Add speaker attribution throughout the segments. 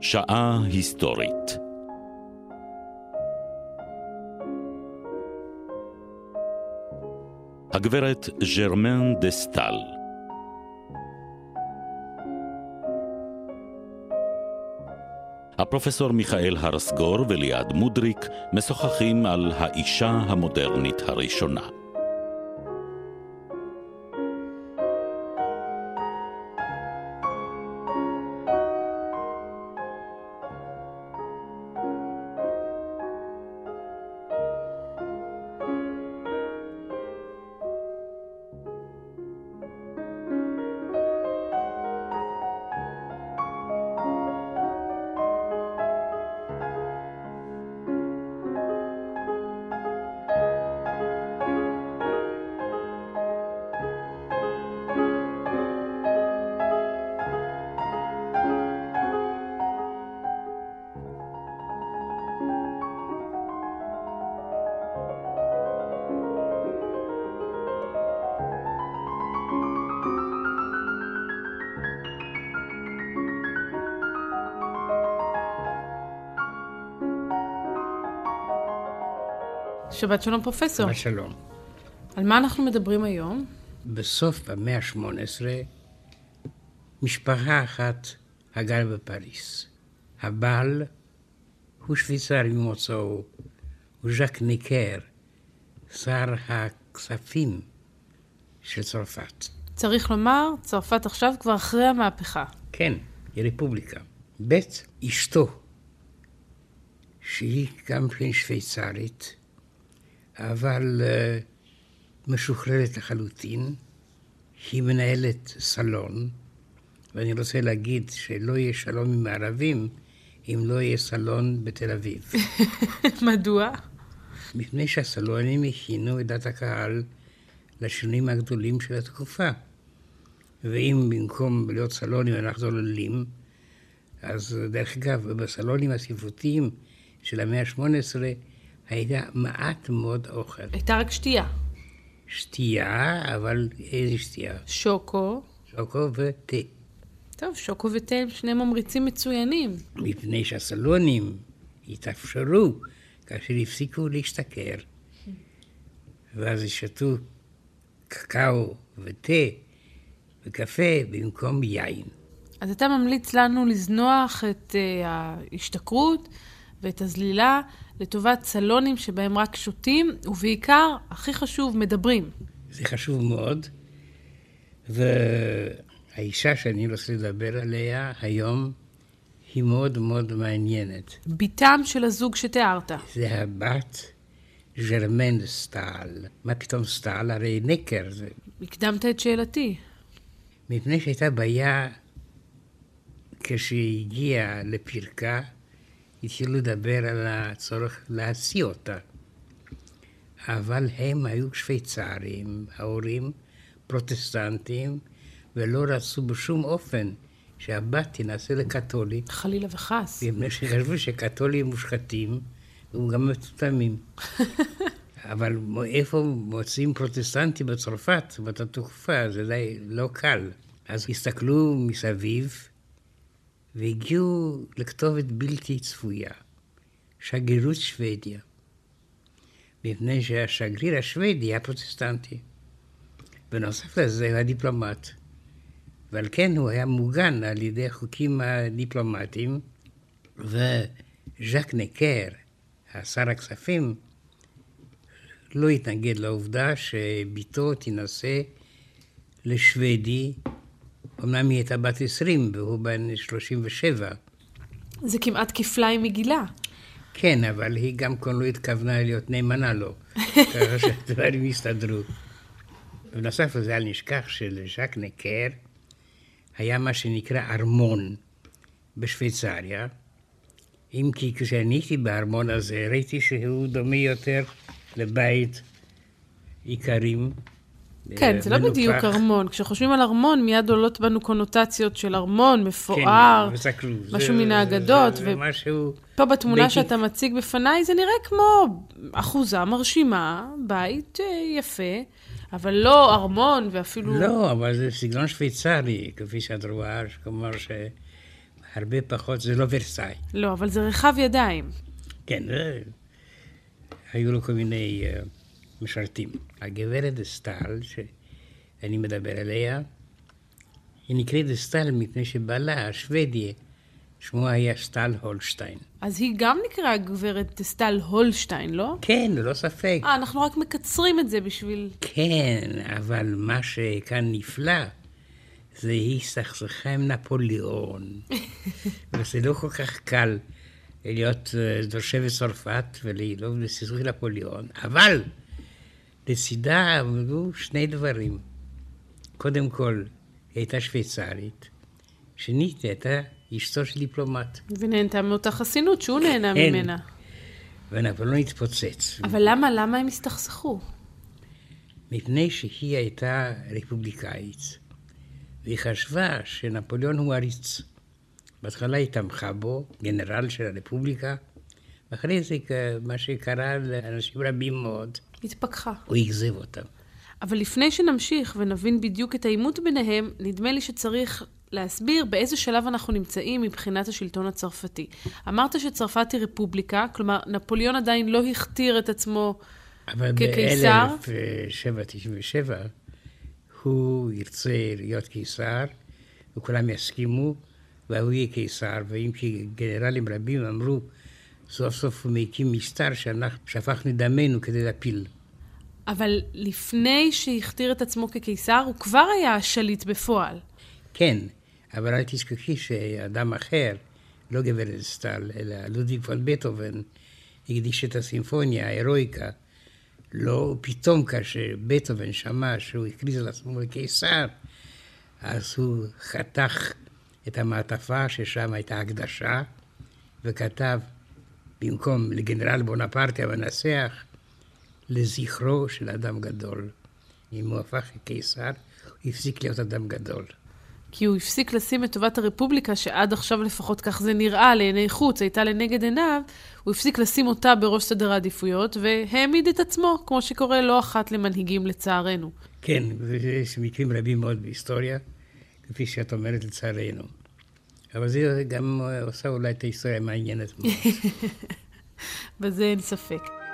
Speaker 1: שעה היסטורית הגברת ז'רמן דה סטל הפרופסור מיכאל הרסגור וליעד מודריק משוחחים על האישה המודרנית הראשונה.
Speaker 2: שבת שלום פרופסור.
Speaker 3: שבת שלום.
Speaker 2: על מה אנחנו מדברים היום?
Speaker 3: בסוף המאה ה-18, משפחה אחת הגרה בפריס. הבעל הוא שוויצרי ממוצאו, הוא ז'ק ניקר, שר הכספים של צרפת.
Speaker 2: צריך לומר, צרפת עכשיו כבר אחרי המהפכה.
Speaker 3: כן, היא רפובליקה. ב' אשתו, שהיא גם כן שוויצרית, אבל uh, משוחררת לחלוטין. היא מנהלת סלון, ואני רוצה להגיד שלא יהיה שלום עם הערבים אם לא יהיה סלון בתל אביב.
Speaker 2: מדוע?
Speaker 3: מפני שהסלונים הכינו את דעת הקהל לשינויים הגדולים של התקופה. ואם במקום להיות סלונים אנחנו עוללים, אז דרך אגב, בסלונים הספרותיים של המאה ה-18 היה מעט מאוד אוכל.
Speaker 2: הייתה רק שתייה.
Speaker 3: שתייה, אבל איזה שתייה?
Speaker 2: שוקו.
Speaker 3: שוקו ותה.
Speaker 2: טוב, שוקו ותה הם שני ממריצים מצוינים.
Speaker 3: מפני שהסלונים התאפשרו כאשר הפסיקו להשתכר, ואז ישתו קקאו ותה וקפה במקום יין.
Speaker 2: אז אתה ממליץ לנו לזנוח את uh, ההשתכרות ואת הזלילה לטובת סלונים שבהם רק שותים, ובעיקר, הכי חשוב, מדברים.
Speaker 3: זה חשוב מאוד, והאישה שאני רוצה לדבר עליה היום היא מאוד מאוד מעניינת.
Speaker 2: בתם של הזוג שתיארת.
Speaker 3: זה הבת ז'רמן סטל. מה פתאום סטל? הרי נקר זה.
Speaker 2: הקדמת את שאלתי.
Speaker 3: מפני שהייתה בעיה כשהיא הגיעה לפרקה, התחילו לדבר על הצורך להשיא אותה. אבל הם היו שוויצרים, ההורים פרוטסטנטים, ולא רצו בשום אופן שהבת תינשא לקתולית.
Speaker 2: חלילה וחס.
Speaker 3: מפני שחשבו שקתולים מושחתים, וגם מטומטמים. אבל איפה מוצאים פרוטסטנטים בצרפת באותה תקופה? זה די לא קל. אז הסתכלו מסביב, והגיעו לכתובת בלתי צפויה, שגרירות שוודיה, מפני שהשגריר השוודי היה פרוטסטנטי. בנוסף לזה הוא היה דיפלומט, ועל כן הוא היה מוגן על ידי החוקים הדיפלומטיים, וז'ק נקר, השר הכספים, לא התנגד לעובדה שבתו תינשא לשוודי אמנם היא הייתה בת 20 והוא בן 37.
Speaker 2: זה כמעט כפליים מגילה.
Speaker 3: כן, אבל היא גם כן לא התכוונה להיות נאמנה לו. ככה שהדברים הסתדרו. בנוסף לזה, אל נשכח שלז'ק נקר היה מה שנקרא ארמון בשוויצריה. אם כי כשאני הייתי בארמון הזה, ראיתי שהוא דומה יותר לבית איכרים.
Speaker 2: כן, זה לא בדיוק ארמון. כשחושבים על ארמון, מיד עולות בנו קונוטציות של ארמון, מפואר,
Speaker 3: כן,
Speaker 2: משהו מן האגדות. פה בתמונה שאתה מציג בפניי, זה נראה כמו אחוזה מרשימה, בית אה, יפה, אבל לא ארמון ואפילו...
Speaker 3: לא, אבל זה סגנון שוויצרי, כפי שאת רואה, כלומר הרבה פחות, זה לא ורסאי.
Speaker 2: לא, אבל זה רחב ידיים.
Speaker 3: כן, זה... היו לו כל מיני uh, משרתים. הגברת דסטל, שאני מדבר עליה, היא נקראת דסטל מפני שבעלה, השוודי, שמו היה סטל הולשטיין.
Speaker 2: אז היא גם נקראה גברת סטל הולשטיין, לא?
Speaker 3: כן, ללא ספק.
Speaker 2: אה, אנחנו רק מקצרים את זה בשביל...
Speaker 3: כן, אבל מה שכאן נפלא, זה היא סכסכה עם נפוליאון. וזה לא כל כך קל להיות תושבת צרפת ולהיות בסכסוך נפוליאון, אבל לצידה עמדו שני דברים. קודם כל, היא הייתה שוויצרית, שנית, היא הייתה אשתו של דיפלומט.
Speaker 2: ונהנתה מאותה חסינות שהוא נהנה
Speaker 3: כן.
Speaker 2: ממנה.
Speaker 3: ונפוליאון התפוצץ.
Speaker 2: אבל למה, למה הם הסתכסכו?
Speaker 3: מפני שהיא הייתה רפובליקאית, והיא חשבה שנפוליאון הוא עריץ. בהתחלה היא תמכה בו, גנרל של הרפובליקה, ואחרי זה, מה שקרה לאנשים רבים מאוד,
Speaker 2: התפכחה.
Speaker 3: הוא אכזב אותם.
Speaker 2: אבל לפני שנמשיך ונבין בדיוק את העימות ביניהם, נדמה לי שצריך להסביר באיזה שלב אנחנו נמצאים מבחינת השלטון הצרפתי. אמרת שצרפת היא רפובליקה, כלומר, נפוליאון עדיין לא הכתיר את עצמו
Speaker 3: אבל
Speaker 2: כקיסר.
Speaker 3: ב-1797 הוא ירצה להיות קיסר, וכולם יסכימו, והוא יהיה קיסר, ואם כי גנרלים רבים אמרו, סוף סוף הוא מקים שאנחנו שפכנו דמנו כדי להפיל.
Speaker 2: אבל לפני שהכתיר את עצמו כקיסר, הוא כבר היה השליט בפועל.
Speaker 3: כן, אבל אל תשכחי שאדם אחר, לא גברת סטל, אלא לודוויג פון בטהובן, הקדיש את הסימפוניה, ההירואיקה. לא, פתאום כאשר בטהובן שמע שהוא הכריז על עצמו לקיסר, אז הוא חתך את המעטפה ששם הייתה הקדשה, וכתב במקום לגנרל בונפרטי המנצח, לזכרו של אדם גדול. אם הוא הפך לקיסר, הוא הפסיק להיות אדם גדול.
Speaker 2: כי הוא הפסיק לשים את טובת הרפובליקה, שעד עכשיו לפחות כך זה נראה לעיני חוץ, הייתה לנגד עיניו, הוא הפסיק לשים אותה בראש סדר העדיפויות, והעמיד את עצמו, כמו שקורה לא אחת למנהיגים לצערנו.
Speaker 3: כן, ויש מקרים רבים מאוד בהיסטוריה, כפי שאת אומרת לצערנו. אבל זה גם עושה אולי את ההיסטוריה מעניינת מאוד.
Speaker 2: בזה אין ספק.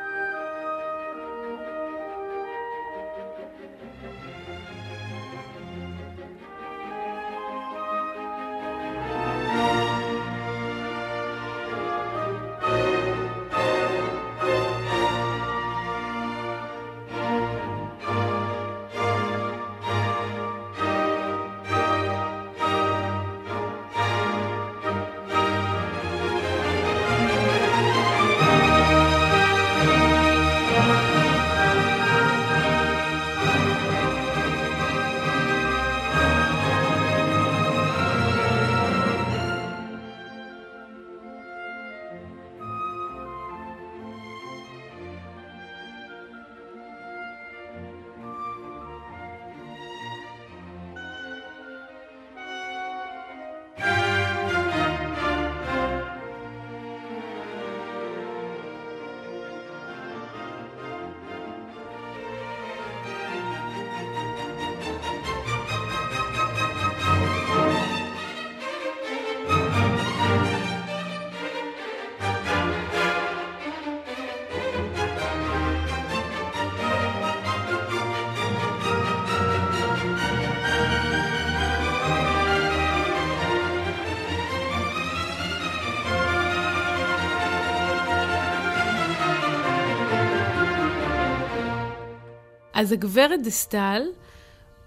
Speaker 2: אז הגברת דסטל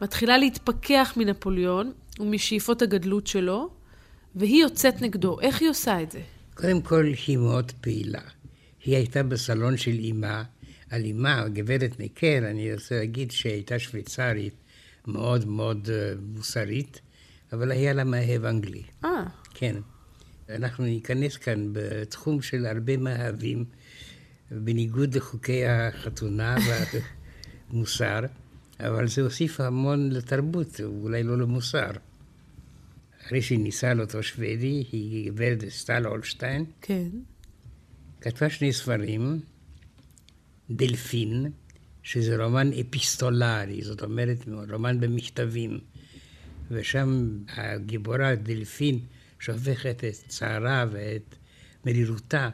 Speaker 2: מתחילה להתפכח מנפוליאון ומשאיפות הגדלות שלו, והיא יוצאת נגדו. איך היא עושה את זה?
Speaker 3: קודם כל, היא מאוד פעילה. היא הייתה בסלון של אימה. על אימה, גברת ניקר, אני רוצה להגיד שהייתה שוויצרית מאוד מאוד uh, מוסרית, אבל היה לה מאהב אנגלי.
Speaker 2: אה.
Speaker 3: כן. אנחנו ניכנס כאן בתחום של הרבה מאהבים, בניגוד לחוקי החתונה והמוסר, אבל זה הוסיף המון לתרבות, אולי לא למוסר. אחרי שהיא ניסה על אותו שוודי, היא גברת סטל הולשטיין.
Speaker 2: כן.
Speaker 3: כתבה שני ספרים, דלפין, שזה רומן אפיסטולרי, זאת אומרת, רומן במכתבים. ושם הגיבורה דלפין שופכת את צערה ואת מרירותה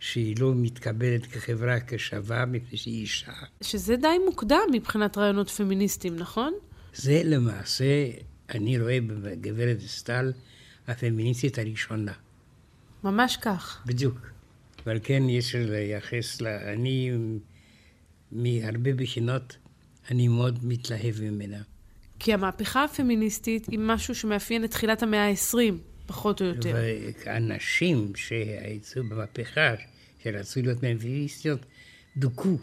Speaker 3: שהיא לא מתקבלת כחברה כשווה מפני שהיא אישה.
Speaker 2: שזה די מוקדם מבחינת רעיונות פמיניסטיים, נכון?
Speaker 3: זה למעשה, אני רואה בגברת סטל הפמיניסטית הראשונה.
Speaker 2: ממש כך.
Speaker 3: בדיוק. ועל כן יש לייחס לה, אני מהרבה בחינות, אני מאוד מתלהב ממנה.
Speaker 2: כי המהפכה הפמיניסטית היא משהו שמאפיין את תחילת המאה ה-20, פחות או יותר.
Speaker 3: ואנשים שהיצאו במהפכה, שרצו להיות פמיניסטיות, דוכאו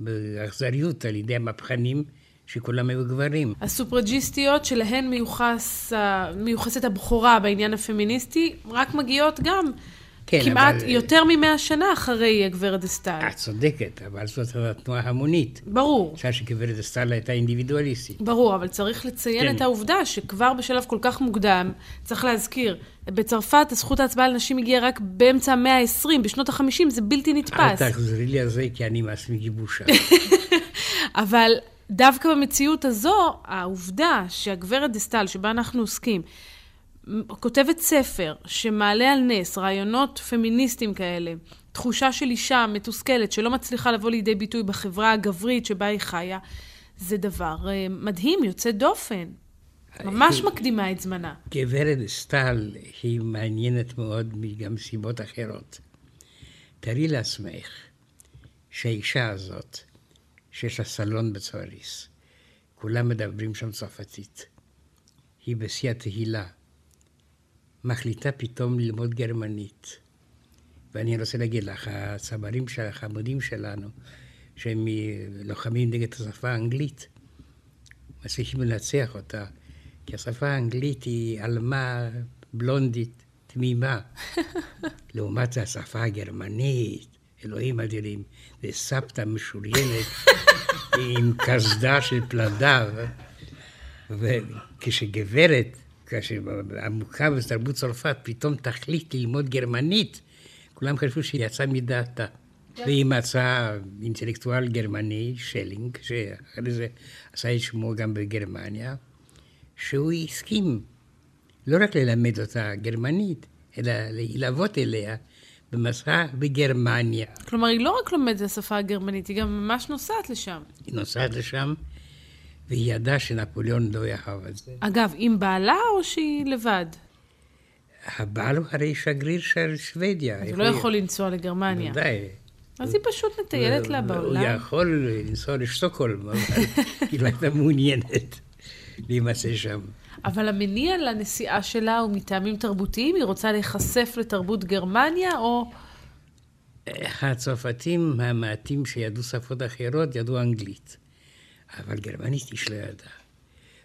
Speaker 3: באכזריות על ידי המהפכנים. שכולם היו גברים.
Speaker 2: הסופרג'יסטיות שלהן מיוחס, מיוחסת הבכורה בעניין הפמיניסטי, רק מגיעות גם כן, כמעט אבל... יותר ממאה שנה אחרי גברת דסטל.
Speaker 3: את צודקת, אבל זאת התנועה המונית.
Speaker 2: ברור.
Speaker 3: אפשר שגברת דסטל הייתה אינדיבידואליסטית.
Speaker 2: ברור, אבל צריך לציין כן. את העובדה שכבר בשלב כל כך מוקדם, צריך להזכיר, בצרפת הזכות ההצבעה לנשים הגיעה רק באמצע המאה ה-20, בשנות ה-50, זה בלתי נתפס.
Speaker 3: אל תחזרי לי על זה, כי אני מעצמי גיבושה.
Speaker 2: אבל דווקא במציאות הזו, העובדה שהגברת דסטל, שבה אנחנו עוסקים, כותבת ספר שמעלה על נס רעיונות פמיניסטיים כאלה, תחושה של אישה מתוסכלת שלא מצליחה לבוא לידי ביטוי בחברה הגברית שבה היא חיה, זה דבר uh, מדהים, יוצא דופן. ממש היא, מקדימה את זמנה.
Speaker 3: גברת סטל היא מעניינת מאוד מגם סיבות אחרות. תארי לעצמך שהאישה הזאת, שיש לה סלון בצואריס, כולם מדברים שם צרפתית. היא בשיא התהילה. מחליטה פתאום ללמוד גרמנית. ואני רוצה להגיד לך, הצברים של החמודים שלנו, שהם לוחמים נגד השפה האנגלית, מצליחים לנצח אותה, כי השפה האנגלית היא עלמה בלונדית, תמימה. לעומת זה השפה הגרמנית, אלוהים אדירים, זה סבתא משוריינת עם קסדה של פלדה, וכשגברת כאשר עמוקה בתרבות צרפת פתאום תחליט ללמוד גרמנית, כולם חשבו שהיא יצאה מדעתה. והיא מצאה אינטלקטואל גרמני, שלינג, שאחרי זה עשה את שמו גם בגרמניה, שהוא הסכים לא רק ללמד אותה גרמנית, אלא להילוות אליה במסע בגרמניה.
Speaker 2: כלומר, היא לא רק לומדת את השפה הגרמנית, היא גם ממש נוסעת לשם.
Speaker 3: היא נוסעת לשם, והיא ידעה שנפוליאון לא יאהב את זה.
Speaker 2: אגב, עם בעלה או שהיא לבד?
Speaker 3: הבעל הוא הרי שגריר של שוודיה.
Speaker 2: אז הוא לא יכול לנסוע לגרמניה.
Speaker 3: ודאי.
Speaker 2: אז היא פשוט מטיילת לה בעולם.
Speaker 3: הוא יכול לנסוע לשטוקהולם, אבל היא לא הייתה מעוניינת להימצא שם.
Speaker 2: אבל המניע לנסיעה שלה הוא מטעמים תרבותיים? היא רוצה להיחשף לתרבות גרמניה, או...
Speaker 3: הצרפתים המעטים שידעו שפות אחרות ידעו אנגלית. אבל גרמנית איש לא ידע.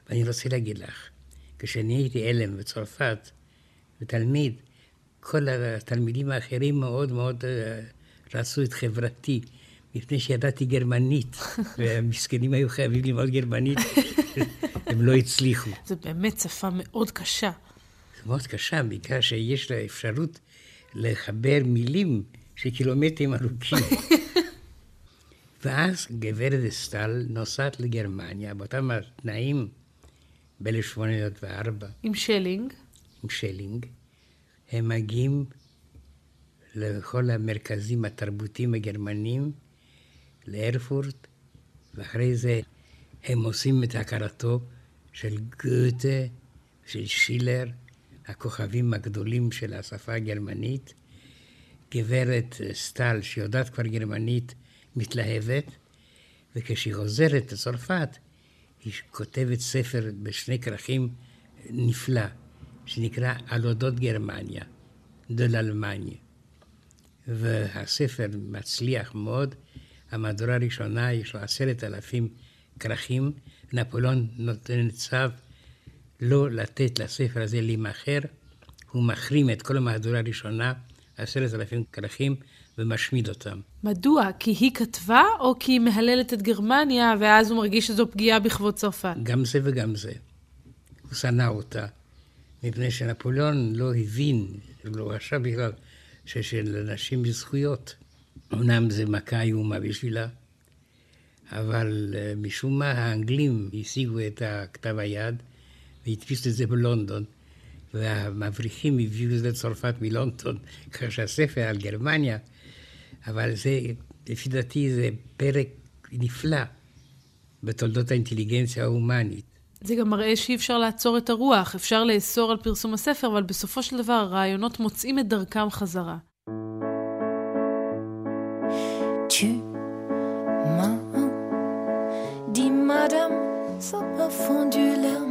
Speaker 3: ואני רוצה להגיד לך, כשאני הייתי אלם בצרפת, ותלמיד, כל התלמידים האחרים מאוד מאוד אה, רצו את חברתי, מפני שידעתי גרמנית, והמסכנים היו חייבים ללמוד גרמנית, הם לא הצליחו.
Speaker 2: זו באמת שפה מאוד קשה.
Speaker 3: זו מאוד קשה, בגלל שיש לה אפשרות לחבר מילים של קילומטרים ארוכים. ואז גברת אסטל נוסעת לגרמניה באותם התנאים ב-1804.
Speaker 2: עם שלינג?
Speaker 3: עם שלינג. הם מגיעים לכל המרכזים התרבותיים הגרמנים, לארפורט, ואחרי זה הם עושים את הכרתו של גוטה, של שילר, הכוכבים הגדולים של השפה הגרמנית. גברת סטל, שיודעת כבר גרמנית, מתלהבת, וכשהיא חוזרת לצרפת, היא כותבת ספר בשני כרכים נפלא, שנקרא על אודות גרמניה, דל אלמניה. והספר מצליח מאוד, המהדורה הראשונה יש לו עשרת אלפים כרכים, נפוליאון נותן צו לא לתת לספר הזה להימכר, הוא מחרים את כל המהדורה הראשונה, עשרת אלפים כרכים, ומשמיד אותם.
Speaker 2: מדוע? כי היא כתבה, או כי היא מהללת את גרמניה, ואז הוא מרגיש שזו פגיעה בכבוד צרפת?
Speaker 3: גם זה וגם זה. הוא שנא אותה, מפני שנפוליאון לא הבין, לא חשב בכלל, שלנשים בזכויות. אמנם זה מכה איומה בשבילה, אבל אה, משום מה האנגלים השיגו את הכתב היד והדפיסו את זה בלונדון, והמבריחים הביאו את זה לצרפת מלונדון, ככה שהספר על גרמניה, אבל זה, לפי דעתי, זה פרק נפלא בתולדות האינטליגנציה ההומנית.
Speaker 2: זה גם מראה שאי אפשר לעצור את הרוח, אפשר לאסור על פרסום הספר, אבל בסופו של דבר הרעיונות מוצאים את דרכם חזרה. Dit, madame, ça a fondu larme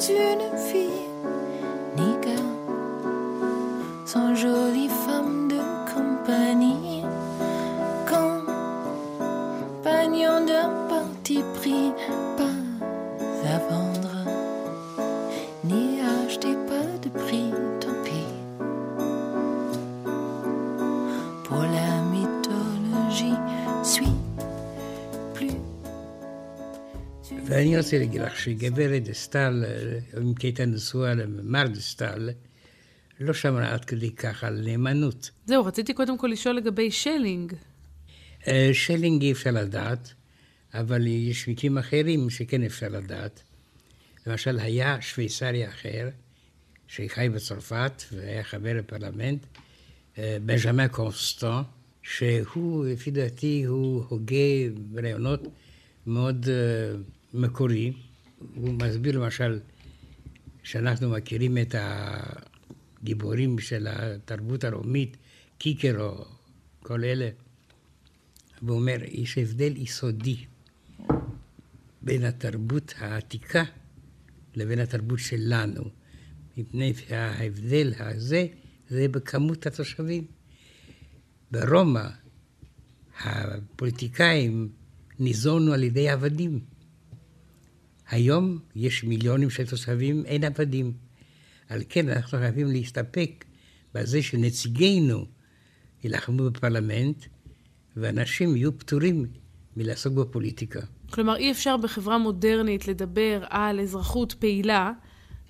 Speaker 2: une fille,
Speaker 3: ואני רוצה להגיד לך שגברת דה סטאל, אם כי הייתה נשואה למר דה סטאל, לא שמרה עד כדי כך על נאמנות.
Speaker 2: זהו, רציתי קודם כל לשאול לגבי שלינג.
Speaker 3: אה, שלינג אי אפשר לדעת, אבל יש מקרים אחרים שכן אפשר לדעת. למשל, היה שוויצרי אחר, שחי בצרפת והיה חבר בפרלמנט, אה, בנג'מין קונסטן, שהוא, לפי דעתי, הוא הוגה רעיונות מאוד uh, מקורי. הוא מסביר למשל שאנחנו מכירים את הגיבורים של התרבות הרומית, קיקרו, כל אלה. והוא אומר, יש הבדל יסודי בין התרבות העתיקה לבין התרבות שלנו, מפני שההבדל הזה זה בכמות התושבים. ברומא הפוליטיקאים ניזונו על ידי עבדים. היום יש מיליונים של תושבים, אין עבדים. על כן אנחנו חייבים להסתפק בזה שנציגינו יילחמו בפרלמנט, ואנשים יהיו פטורים מלעסוק בפוליטיקה.
Speaker 2: כלומר, אי אפשר בחברה מודרנית לדבר על אזרחות פעילה,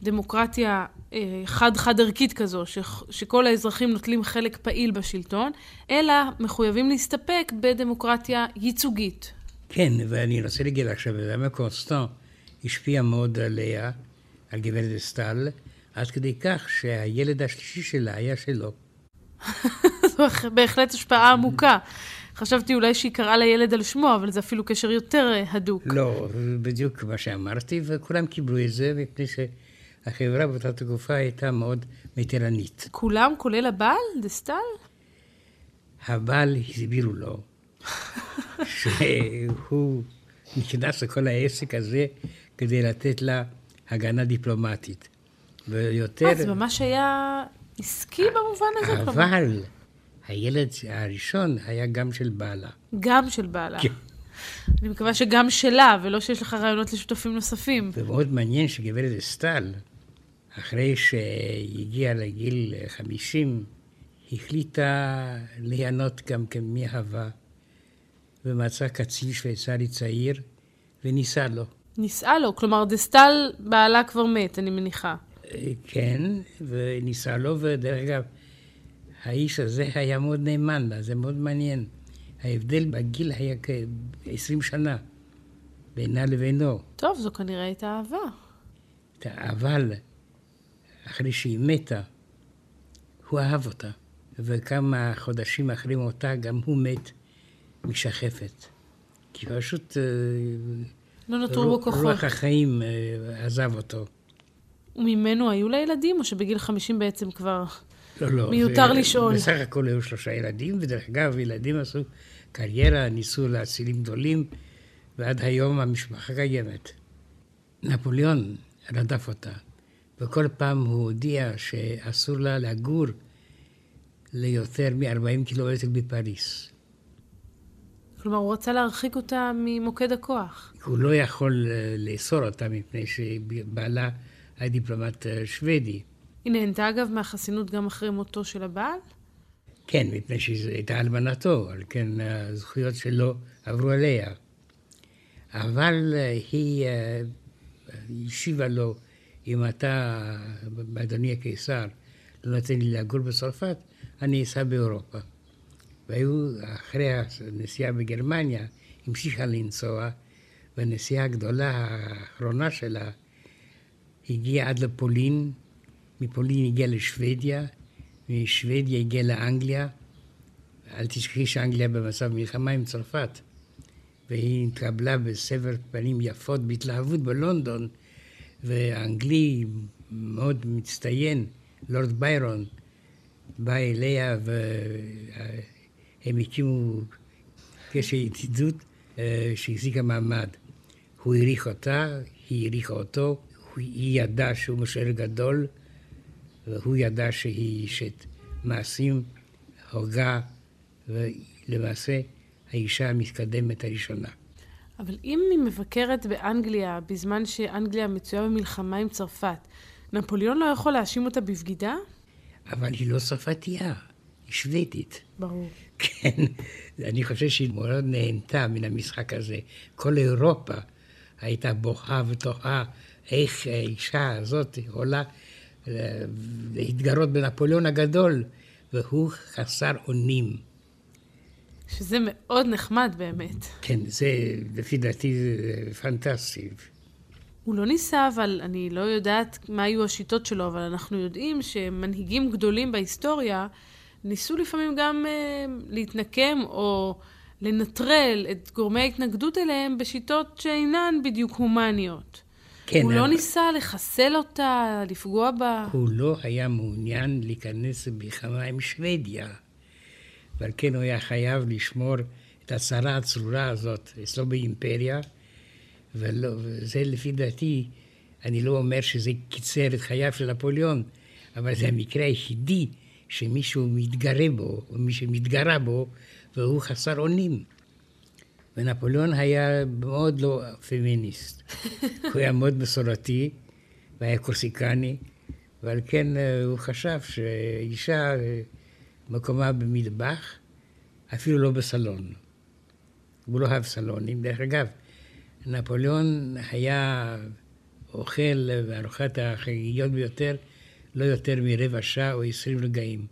Speaker 2: דמוקרטיה אה, חד-חד ערכית כזו, ש, שכל האזרחים נוטלים חלק פעיל בשלטון, אלא מחויבים להסתפק בדמוקרטיה ייצוגית.
Speaker 3: כן, ואני רוצה להגיד לך שבאמת קונסטן השפיע מאוד עליה, על גברת אסטל, עד כדי כך שהילד השלישי שלה היה שלו.
Speaker 2: זו בהחלט השפעה עמוקה. חשבתי אולי שהיא קראה לילד על שמו, אבל זה אפילו קשר יותר אה, הדוק.
Speaker 3: לא, בדיוק מה שאמרתי, וכולם קיבלו את זה, מפני שהחברה באותה תקופה הייתה מאוד מתירנית.
Speaker 2: כולם, כולל הבעל, דסטל?
Speaker 3: הבעל הסבירו לו שהוא נכנס לכל העסק הזה כדי לתת לה הגנה דיפלומטית.
Speaker 2: ויותר... אה, זה ממש היה עסקי במובן הזה?
Speaker 3: אבל הילד הראשון היה גם של בעלה.
Speaker 2: גם של בעלה. כן. אני מקווה שגם שלה, ולא שיש לך רעיונות לשותפים נוספים.
Speaker 3: ומאוד מעניין שגברת אסטל, אחרי שהגיעה לגיל 50, החליטה ליהנות גם כן מאהבה, ומצאה קצין שוויצרי צעיר, ונישאה לו.
Speaker 2: נישאה לו? כלומר, דסטל בעלה כבר מת, אני מניחה.
Speaker 3: כן, ונישאה לו, ודרך אגב, האיש הזה היה מאוד נאמן לה, זה מאוד מעניין. ההבדל בגיל היה כ-20 שנה בינה לבינו.
Speaker 2: טוב, זו כנראה הייתה אהבה.
Speaker 3: אבל אחרי שהיא מתה, הוא אהב אותה. וכמה חודשים אחרי מותה גם הוא מת משחפת. כי פשוט...
Speaker 2: לא נותרו בו כוחות.
Speaker 3: רוח החיים אה, עזב אותו.
Speaker 2: וממנו היו לה ילדים, או שבגיל 50 בעצם כבר לא, לא, מיותר זה, לשאול?
Speaker 3: בסך הכל היו שלושה ילדים, ודרך אגב, ילדים עשו קריירה, ניסו להצילים גדולים, ועד היום המשפחה קיימת. נפוליאון רדף אותה, וכל פעם הוא הודיע שאסור לה לגור ליותר מ-40 קילומטר בפריס.
Speaker 2: כלומר, הוא רצה להרחיק אותה ממוקד הכוח.
Speaker 3: הוא לא יכול אה, לאסור אותה מפני שבעלה היה דיפלומט אה, שוודי.
Speaker 2: היא נהנתה אגב מהחסינות גם אחרי מותו של הבעל?
Speaker 3: כן, מפני שהיא הייתה אלמנתו, על כן הזכויות שלו עברו עליה. אבל אה, היא השיבה לו, אם אתה, אדוני הקיסר, לא נותן לי לגור בצרפת, אני אסע באירופה. והיו, אחרי הנסיעה בגרמניה, המשיכה לנסוע, והנסיעה הגדולה האחרונה שלה הגיעה עד לפולין, מפולין הגיעה לשוודיה, משוודיה הגיעה לאנגליה. אל תשכחי שאנגליה במצב מלחמה עם צרפת. והיא התקבלה בסבר פנים יפות בהתלהבות בלונדון, והאנגלי מאוד מצטיין, לורד ביירון, בא אליה והם הקימו קשר ידידות אה, שהחזיקה מעמד. הוא העריך אותה, היא העריכה אותו, היא ידעה שהוא משורר גדול, והוא ידע שהיא אשת מעשים, הוגה, ולמעשה האישה המתקדמת הראשונה.
Speaker 2: אבל אם היא מבקרת באנגליה בזמן שאנגליה מצויה במלחמה עם צרפת, נפוליאון לא יכול להאשים אותה בבגידה?
Speaker 3: אבל היא לא צרפתייה, היא שוודית.
Speaker 2: ברור.
Speaker 3: כן, אני חושב שהיא מאוד נהנתה מן המשחק הזה. כל אירופה הייתה בוכה ותוהה איך האישה הזאת יכולה אה, להתגרות בנפוליאון הגדול, והוא חסר אונים.
Speaker 2: שזה מאוד נחמד באמת.
Speaker 3: כן, זה, לפי דעתי, פנטסטי.
Speaker 2: הוא לא ניסה, אבל אני לא יודעת מה היו השיטות שלו, אבל אנחנו יודעים שמנהיגים גדולים בהיסטוריה ניסו לפעמים גם uh, להתנקם או לנטרל את גורמי ההתנגדות אליהם בשיטות שאינן בדיוק הומניות. כן. הוא לא אבל... לא ניסה לחסל אותה, לפגוע בה.
Speaker 3: הוא לא היה מעוניין להיכנס במלחמה עם שוודיה. ועל כן הוא היה חייב לשמור את הצרה הצרורה הזאת אצלו באימפריה, ולא, וזה לפי דעתי, אני לא אומר שזה קיצר את חייו של נפוליאון, אבל זה המקרה היחידי שמישהו מתגרה בו, או מי שמתגרה בו, והוא חסר אונים. ונפוליאון היה מאוד לא פמיניסט. הוא היה מאוד מסורתי, והיה קורסיקני, ועל כן אה, הוא חשב שאישה אה, מקומה במטבח, אפילו לא בסלון. הוא לא אהב סלונים. דרך אגב, נפוליאון היה אוכל בארוחת החגיגיות ביותר לא יותר מרבע שעה או עשרים רגעים.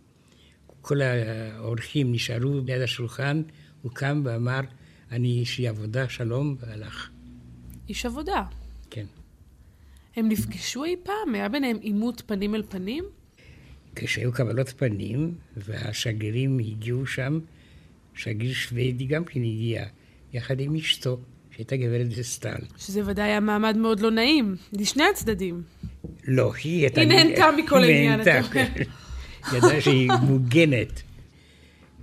Speaker 3: כל האורחים נשארו ליד השולחן, הוא קם ואמר, אני אישי עבודה, שלום, והלך.
Speaker 2: איש עבודה.
Speaker 3: כן.
Speaker 2: הם נפגשו אי פעם? היה ביניהם עימות פנים אל פנים?
Speaker 3: כשהיו קבלות פנים, והשגרירים הגיעו שם, שגריר שוודי גם כן הגיע, יחד עם אשתו, שהייתה גברת דסטל.
Speaker 2: שזה ודאי היה מעמד מאוד לא נעים, לשני הצדדים.
Speaker 3: לא, היא הייתה...
Speaker 2: היא נהנתה מכל העניין, אתה אומר.
Speaker 3: כן. ידעה שהיא מוגנת.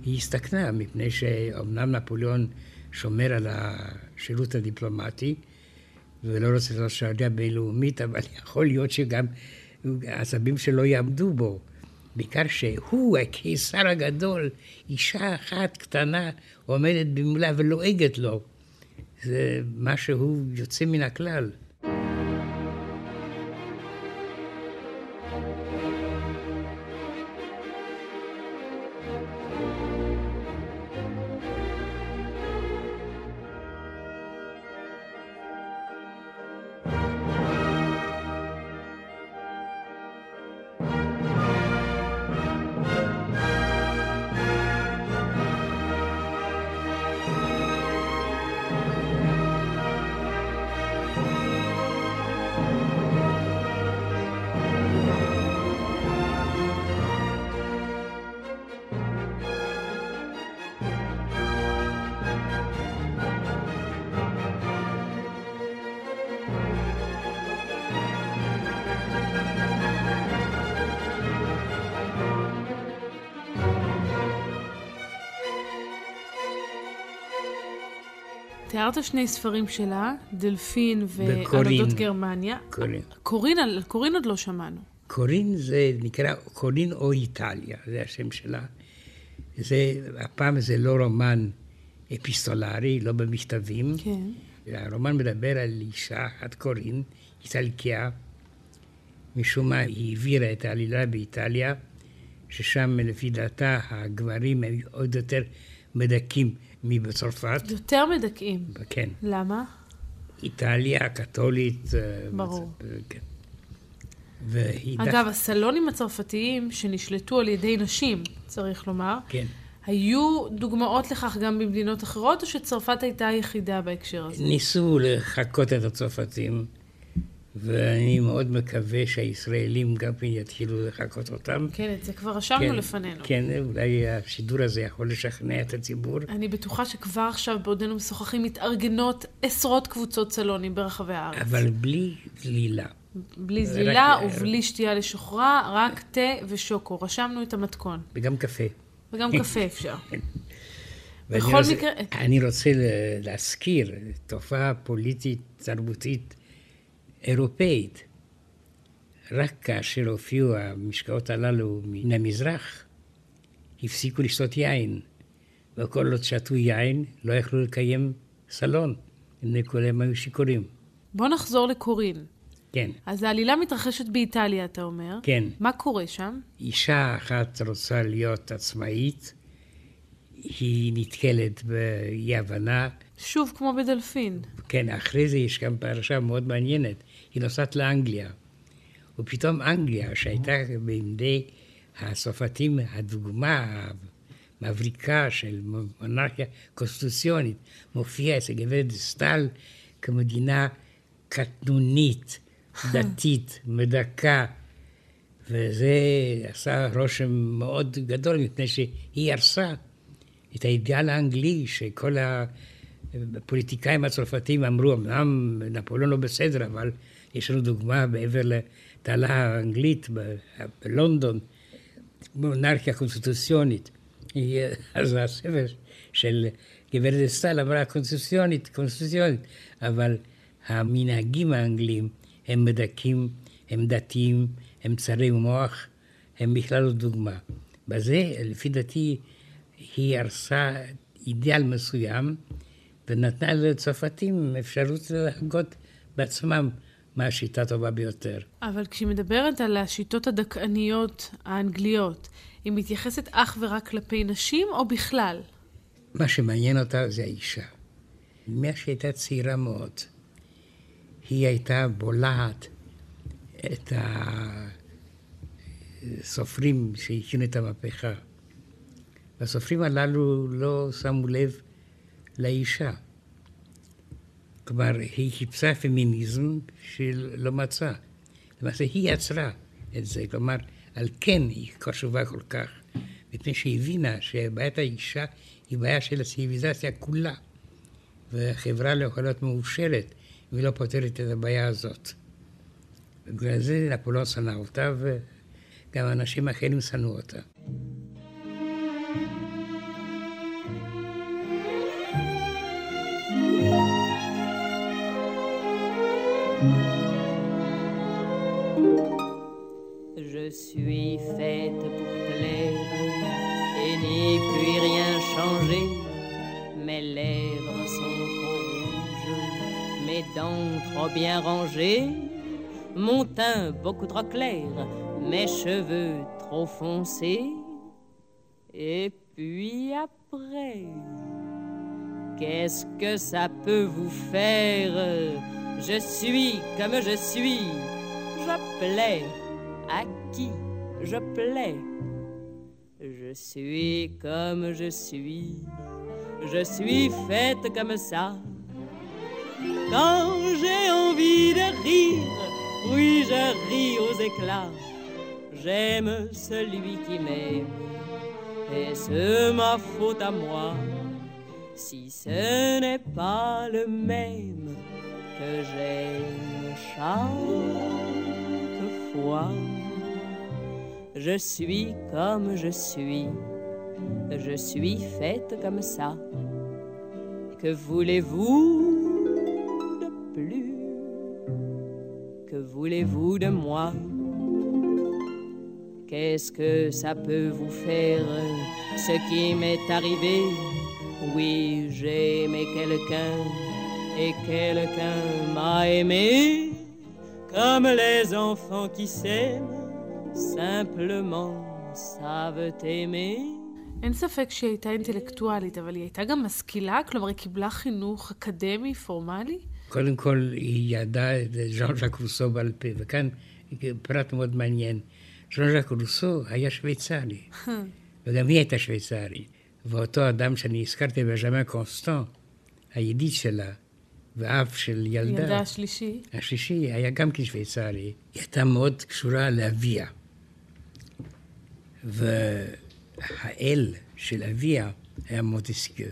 Speaker 3: היא הסתכנה, מפני שאומנם נפוליאון שומר על השירות הדיפלומטי, ולא רוצה לעשות שעריה בינלאומית, אבל יכול להיות שגם העצבים שלו יעמדו בו. בעיקר שהוא, הקיסר הגדול, אישה אחת קטנה עומדת במולה ולועגת לו. זה משהו יוצא מן הכלל.
Speaker 2: תיארת שני ספרים שלה, דלפין וענדות גרמניה.
Speaker 3: קורין.
Speaker 2: קורין, על קורין עוד לא שמענו.
Speaker 3: קורין זה נקרא קורין או איטליה, זה השם שלה. זה, הפעם זה לא רומן אפיסטולרי, לא במכתבים.
Speaker 2: כן.
Speaker 3: הרומן מדבר על אישה אחת קורין, איטלקיה. משום מה היא העבירה את העלילה באיטליה, ששם לפי דעתה הגברים הם עוד יותר מדכאים מבצרפת.
Speaker 2: יותר מדכאים.
Speaker 3: כן.
Speaker 2: למה?
Speaker 3: איטליה הקתולית.
Speaker 2: אה, ברור.
Speaker 3: כן.
Speaker 2: אגב, דף... הסלונים הצרפתיים שנשלטו על ידי נשים, צריך לומר,
Speaker 3: כן.
Speaker 2: היו דוגמאות לכך גם במדינות אחרות, או שצרפת הייתה היחידה בהקשר הזה?
Speaker 3: ניסו לחקות את הצרפתים, ואני מאוד מקווה שהישראלים גם כן יתחילו לחקות אותם.
Speaker 2: כן, את זה כבר רשמנו
Speaker 3: כן,
Speaker 2: לפנינו.
Speaker 3: כן, אולי השידור הזה יכול לשכנע את הציבור.
Speaker 2: אני בטוחה שכבר עכשיו, בעודנו משוחחים, מתארגנות עשרות קבוצות סלונים ברחבי הארץ.
Speaker 3: אבל בלי זלילה.
Speaker 2: בלי זלילה
Speaker 3: רק-
Speaker 2: ובלי שתייה לשוכרה, רק תה ושוקו. רשמנו את המתכון.
Speaker 3: וגם קפה.
Speaker 2: וגם קפה אפשר. בכל
Speaker 3: רוצה-
Speaker 2: מקרה-
Speaker 3: אני רוצה להזכיר תופעה פוליטית תרבותית אירופאית. רק כאשר הופיעו המשקאות הללו מן המזרח, הפסיקו לשתות יין. וכל עוד שתו יין, לא יכלו לקיים סלון. הם כולם היו שיכורים.
Speaker 2: בוא נחזור לקורין.
Speaker 3: כן,
Speaker 2: אז העלילה מתרחשת באיטליה, אתה אומר.
Speaker 3: כן.
Speaker 2: מה קורה שם?
Speaker 3: אישה אחת רוצה להיות עצמאית, היא נתקלת באי הבנה.
Speaker 2: שוב, כמו בדלפין.
Speaker 3: כן, אחרי זה יש גם פרשה מאוד מעניינת. היא נוסעת לאנגליה, ופתאום אנגליה, שהייתה בידי הצרפתים הדוגמה המבריקה של מונרכיה קונסטיטוציונית, מופיעה אצל גברת סטל כמדינה קטנונית, דתית, מדכא, וזה עשה רושם מאוד גדול, מפני שהיא הרסה את האידיאל האנגלי שכל הפוליטיקאים הצרפתים אמרו, אמנם נפוליאון לא בסדר, אבל יש לנו דוגמה מעבר לתעלה האנגלית בלונדון, מונרכיה קונסטיטוציונית. אז הספר של גברת אסטל אמרה קונסטיטוציונית, קונסטיטוציונית, אבל המנהגים האנגלים הם מדכאים, הם דתיים, הם צרי מוח, הם בכלל לא דוגמה. בזה, לפי דעתי, היא הרסה אידיאל מסוים, ונתנה לצרפתים אפשרות להגות בעצמם מה השיטה הטובה ביותר.
Speaker 2: אבל כשהיא מדברת על השיטות הדכאניות האנגליות, היא מתייחסת אך ורק כלפי נשים או בכלל?
Speaker 3: מה שמעניין אותה זה האישה. מאז שהייתה צעירה מאוד, היא הייתה בולעת את הסופרים שהכינו את המהפכה. והסופרים הללו לא שמו לב לאישה. כלומר, היא חיפשה פמיניזם שלא מצאה. למעשה, היא יצרה את זה. כלומר, על כן היא חשובה כל כך, מפני שהיא הבינה שבעיית האישה היא בעיה של הציוויליזציה כולה. והחברה לא יכולה להיות מאושרת אם היא לא פותרת את הבעיה הזאת. ובגלל זה נפוליאון שנא אותה, וגם אנשים אחרים שנאו אותה.
Speaker 4: Je suis faite pour plaire et n'y puis rien changer. Mes lèvres sont trop rouges, mes dents trop bien rangées, mon teint beaucoup trop clair, mes cheveux trop foncés. Et puis après, qu'est-ce que ça peut vous faire? Je suis comme je suis, je plais à qui je plais. Je suis comme je suis, je suis faite comme ça. Quand j'ai envie de rire, oui, je ris aux éclats. J'aime celui qui m'aime, et c'est ma faute à moi. Si ce n'est pas le même que j'aime chaque fois. Je suis comme je suis, je suis faite comme ça. Que voulez-vous de plus? Que voulez-vous de moi? Qu'est-ce que ça peut vous faire? Ce qui m'est arrivé? Oui, j'ai aimé quelqu'un et quelqu'un m'a aimé comme les enfants qui s'aiment.
Speaker 2: אין ספק שהיא הייתה אינטלקטואלית, אבל היא הייתה גם משכילה? כלומר, היא קיבלה חינוך אקדמי, פורמלי?
Speaker 3: קודם כל, היא ידעה את ז'אן ז'אק רוסו בעל פה, וכאן פרט מאוד מעניין. ז'אן ז'אק רוסו היה שוויצרי, וגם היא הייתה שוויצרית. ואותו אדם שאני הזכרתי, בז'מאן קונסטן, הידיד שלה, ואב של ילדה,
Speaker 2: ילדה השלישי.
Speaker 3: השלישי היה גם כן שוויצרי, היא הייתה מאוד קשורה לאביה. והאל של אביה היה מוטסקיו,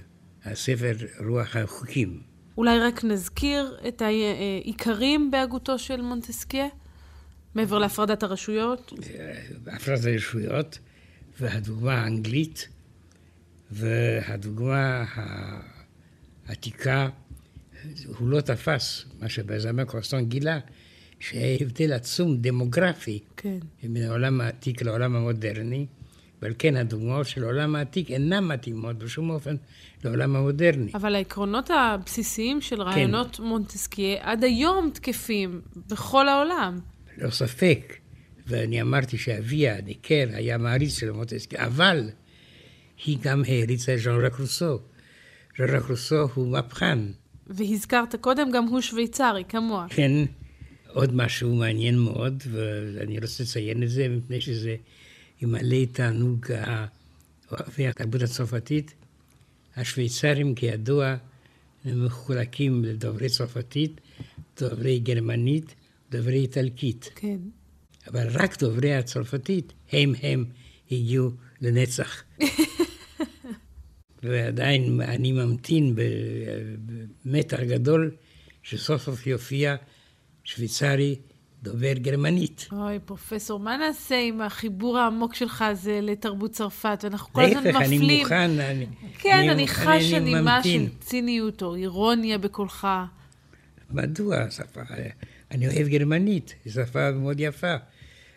Speaker 3: הספר רוח החוקים.
Speaker 2: אולי רק נזכיר את העיקרים בהגותו של מונטסקיה, מעבר להפרדת הרשויות.
Speaker 3: הפרדת הרשויות, והדוגמה האנגלית, והדוגמה העתיקה, הוא לא תפס מה שבזמן קרוסטון גילה, שהיה הבדל עצום דמוגרפי
Speaker 2: כן.
Speaker 3: בין העולם העתיק לעולם המודרני, ועל כן הדוגמאות של העולם העתיק אינן מתאימות בשום אופן לעולם המודרני.
Speaker 2: אבל העקרונות הבסיסיים של רעיונות כן. מונטסקיה עד היום תקפים בכל העולם.
Speaker 3: לא ספק, ואני אמרתי שאביה, דיקר, היה מעריץ של מונטסקיה, אבל היא גם העריצה את ז'אן רק רוסו. ז'אן רק רוסו הוא מהפכן.
Speaker 2: והזכרת קודם, גם הוא שוויצרי, כמוה.
Speaker 3: כן, עוד משהו מעניין מאוד, ואני רוצה לציין את זה, מפני שזה ימלא תענוג אוהבי התרבות הצרפתית. השוויצרים, כידוע, הם מחולקים לדוברי צרפתית, דוברי גרמנית, דוברי איטלקית.
Speaker 2: כן.
Speaker 3: אבל רק דוברי הצרפתית, הם הם הגיעו לנצח. ועדיין אני ממתין במתח גדול שסוף סוף יופיע שוויצרי דובר גרמנית.
Speaker 2: אוי, פרופסור, מה נעשה עם החיבור העמוק שלך הזה לתרבות צרפת? אנחנו כל הזמן מפלים.
Speaker 3: להפך, אני מוכן, אני
Speaker 2: כן, אני, אני חשה נימה של ציניות או אירוניה בקולך.
Speaker 3: מדוע? שפה, אני אוהב גרמנית, היא שפה מאוד יפה.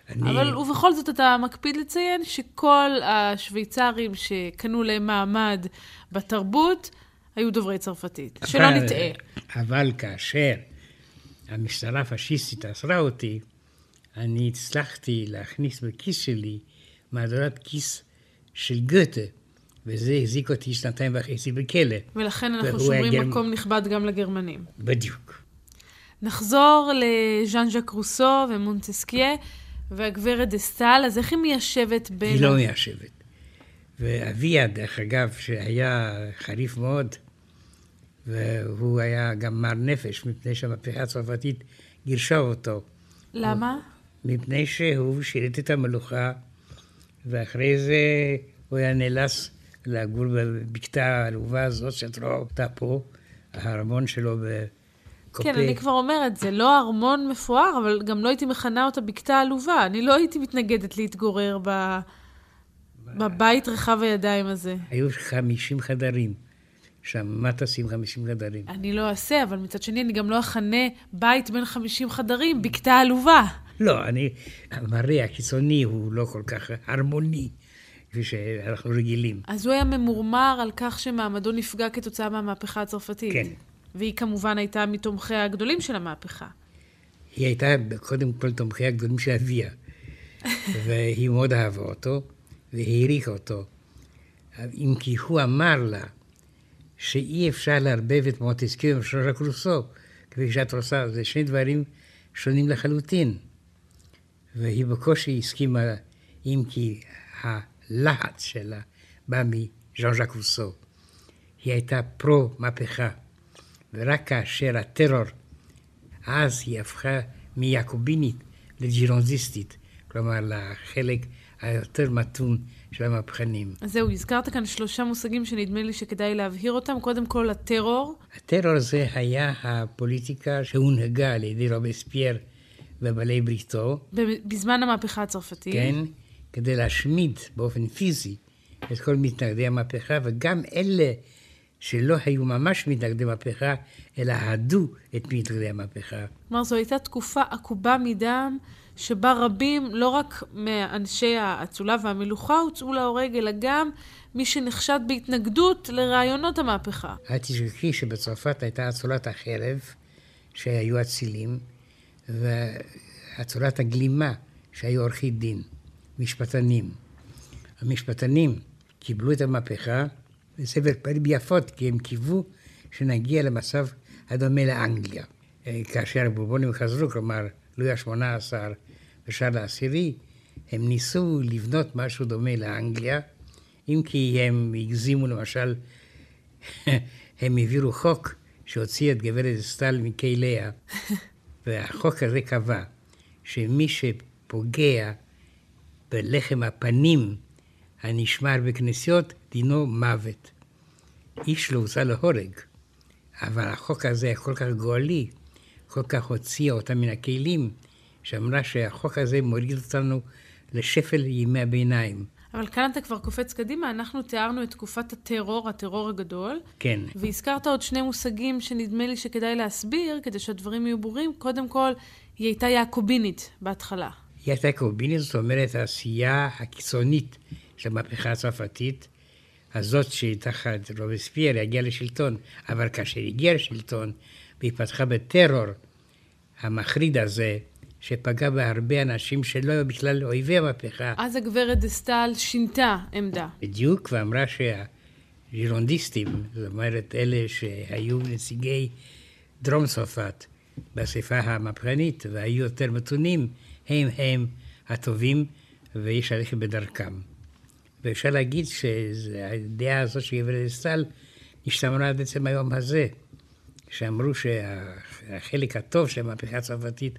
Speaker 2: אני... אבל ובכל זאת אתה מקפיד לציין שכל השוויצרים שקנו להם מעמד בתרבות היו דוברי צרפתית. אבל, שלא נטעה.
Speaker 3: אבל כאשר המשטרה הפשיסטית אסרה אותי, אני הצלחתי להכניס בכיס שלי מהדורת כיס של גוטה, וזה החזיק אותי שנתיים וחצי בכלא.
Speaker 2: ולכן אנחנו שומרים הגרמ... מקום נכבד גם לגרמנים.
Speaker 3: בדיוק.
Speaker 2: נחזור לז'אן ז'אק רוסו ומונטסקיה והגברת דסטל, אז איך היא מיישבת בין...
Speaker 3: היא לא מיישבת. ואביה, דרך אגב, שהיה חריף מאוד, והוא היה גם מר נפש, מפני שהמהפכה הצרפתית גירשה אותו.
Speaker 2: למה?
Speaker 3: מפני שהוא שירת את המלוכה, ואחרי זה הוא היה נאלץ לגור בבקתה העלובה הזאת שאת רואה אותה פה, הארמון שלו בקופה.
Speaker 2: כן, אני כבר אומרת, זה לא ארמון מפואר, אבל גם לא הייתי מכנה אותה בקתה עלובה. אני לא הייתי מתנגדת להתגורר ב... בבית רחב הידיים הזה.
Speaker 3: היו 50 חדרים. שם, מה תשים 50 חדרים?
Speaker 2: אני לא אעשה, אבל מצד שני אני גם לא אכנה בית בין 50 חדרים בקתה עלובה.
Speaker 3: לא, אני, המראה הקיצוני הוא לא כל כך הרמוני, כפי שאנחנו רגילים.
Speaker 2: אז הוא היה ממורמר על כך שמעמדו נפגע כתוצאה מהמהפכה הצרפתית.
Speaker 3: כן.
Speaker 2: והיא כמובן הייתה מתומכיה הגדולים של המהפכה.
Speaker 3: היא הייתה קודם כל תומכיה הגדולים של אביה, והיא מאוד אהבה אותו, והעריכה אותו. אם כי הוא אמר לה, שאי אפשר לערבב את מוטסקיו עם שרק רוסו, כפי שאת רוצה, זה שני דברים שונים לחלוטין. והיא בקושי הסכימה, אם כי הלהט שלה בא מז'אן ז'אק רוסו. היא הייתה פרו-מהפכה, ורק כאשר הטרור, אז היא הפכה מיעקובינית לג'ירונזיסטית, כלומר לחלק היותר מתון של המהפכנים.
Speaker 2: אז זהו, הזכרת כאן שלושה מושגים שנדמה לי שכדאי להבהיר אותם. קודם כל, הטרור.
Speaker 3: הטרור הזה היה הפוליטיקה שהונהגה על ידי רובספייר ובעלי בריתו.
Speaker 2: בזמן המהפכה הצרפתית.
Speaker 3: כן, כדי להשמיד באופן פיזי את כל מתנגדי המהפכה, וגם אלה שלא היו ממש מתנגדי מהפכה, אלא אהדו את מתנגדי המהפכה.
Speaker 2: כלומר, זו הייתה תקופה עקובה מדם. שבה רבים, לא רק מאנשי האצולה והמלוכה הוצאו להורג, אלא גם מי שנחשד בהתנגדות לרעיונות המהפכה.
Speaker 3: אל תשכחי שבצרפת הייתה אצולת החרב, שהיו אצילים, ואצולת הגלימה, שהיו עורכי דין, משפטנים. המשפטנים קיבלו את המהפכה בסבר פנים יפות, כי הם קיוו שנגיע למצב הדומה לאנגליה. כאשר הבורבונים חזרו, כלומר, לואי ה-18 ושאר העשירי, הם ניסו לבנות משהו דומה לאנגליה, אם כי הם הגזימו, למשל, הם העבירו חוק שהוציא את גברת סטל מכליה, והחוק הזה קבע שמי שפוגע בלחם הפנים הנשמר בכנסיות, דינו מוות. איש לא הוצא להורג, אבל החוק הזה היה כל כך גואלי, כל כך הוציא אותה מן הכלים, שאמרה שהחוק הזה מוריד אותנו לשפל ימי הביניים.
Speaker 2: אבל כאן אתה כבר קופץ קדימה, אנחנו תיארנו את תקופת הטרור, הטרור הגדול.
Speaker 3: כן.
Speaker 2: והזכרת עוד שני מושגים שנדמה לי שכדאי להסביר, כדי שהדברים יהיו ברורים. קודם כל, היא הייתה יעקובינית בהתחלה.
Speaker 3: היא הייתה יעקובינית, זאת אומרת, העשייה הקיצונית של המהפכה הצרפתית, הזאת שתחת רובספייר הגיעה לשלטון, אבל כאשר הגיעה לשלטון והיא פתחה בטרור המחריד הזה, שפגע בהרבה אנשים שלא היו בכלל אויבי המהפכה.
Speaker 2: אז הגברת דסטל שינתה עמדה.
Speaker 3: בדיוק, ואמרה שהז'ירונדיסטים, זאת אומרת, אלה שהיו נציגי דרום צרפת באספה המהפכנית והיו יותר מתונים, הם הם הטובים ויש ללכת בדרכם. ואפשר להגיד שהדעה הזאת של גברת דסטל השתמרה עד עצם היום הזה, שאמרו שהחלק הטוב של המהפכה הצרפתית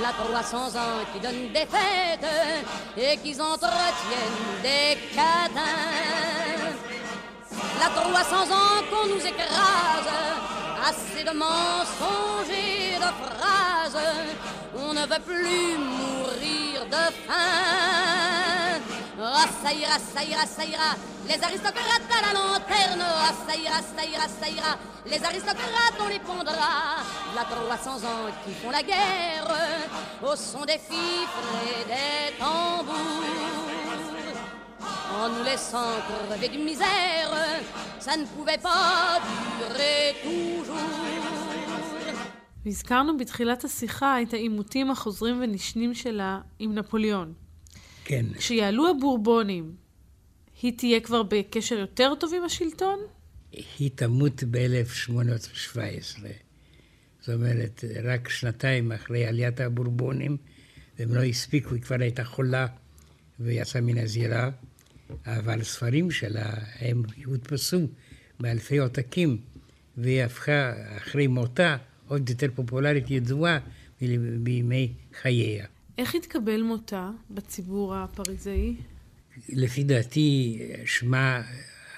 Speaker 3: La 300 ans qui donnent des fêtes et qui entretiennent des cadins. La 300 ans qu'on nous écrase, assez de mensonges et de phrases, on ne veut plus mourir de faim. Ah, ira, ça ira, les aristocrates à la lanterne. Ah, ira, ça ira, les aristocrates on les pondra. La 300 ans qui font la guerre, au son des fifres et des tambours en nous laissant crever de misère, ça ne pouvait pas durer toujours.
Speaker 2: והזכרנו בתחילת השיחה את העימותים החוזרים ונשנים שלה עם נפוליאון.
Speaker 3: כן.
Speaker 2: כשיעלו הבורבונים, היא תהיה כבר בקשר יותר טוב עם השלטון?
Speaker 3: היא תמות ב-1817. זאת אומרת, רק שנתיים אחרי עליית הבורבונים, והם לא הספיקו, היא כבר הייתה חולה ויצאה מן הזירה. אבל ספרים שלה הם הודפסו באלפי עותקים, והיא הפכה אחרי מותה עוד יותר פופולרית ידועה בימי חייה.
Speaker 2: איך התקבל מותה בציבור הפריזאי?
Speaker 3: לפי דעתי, שמה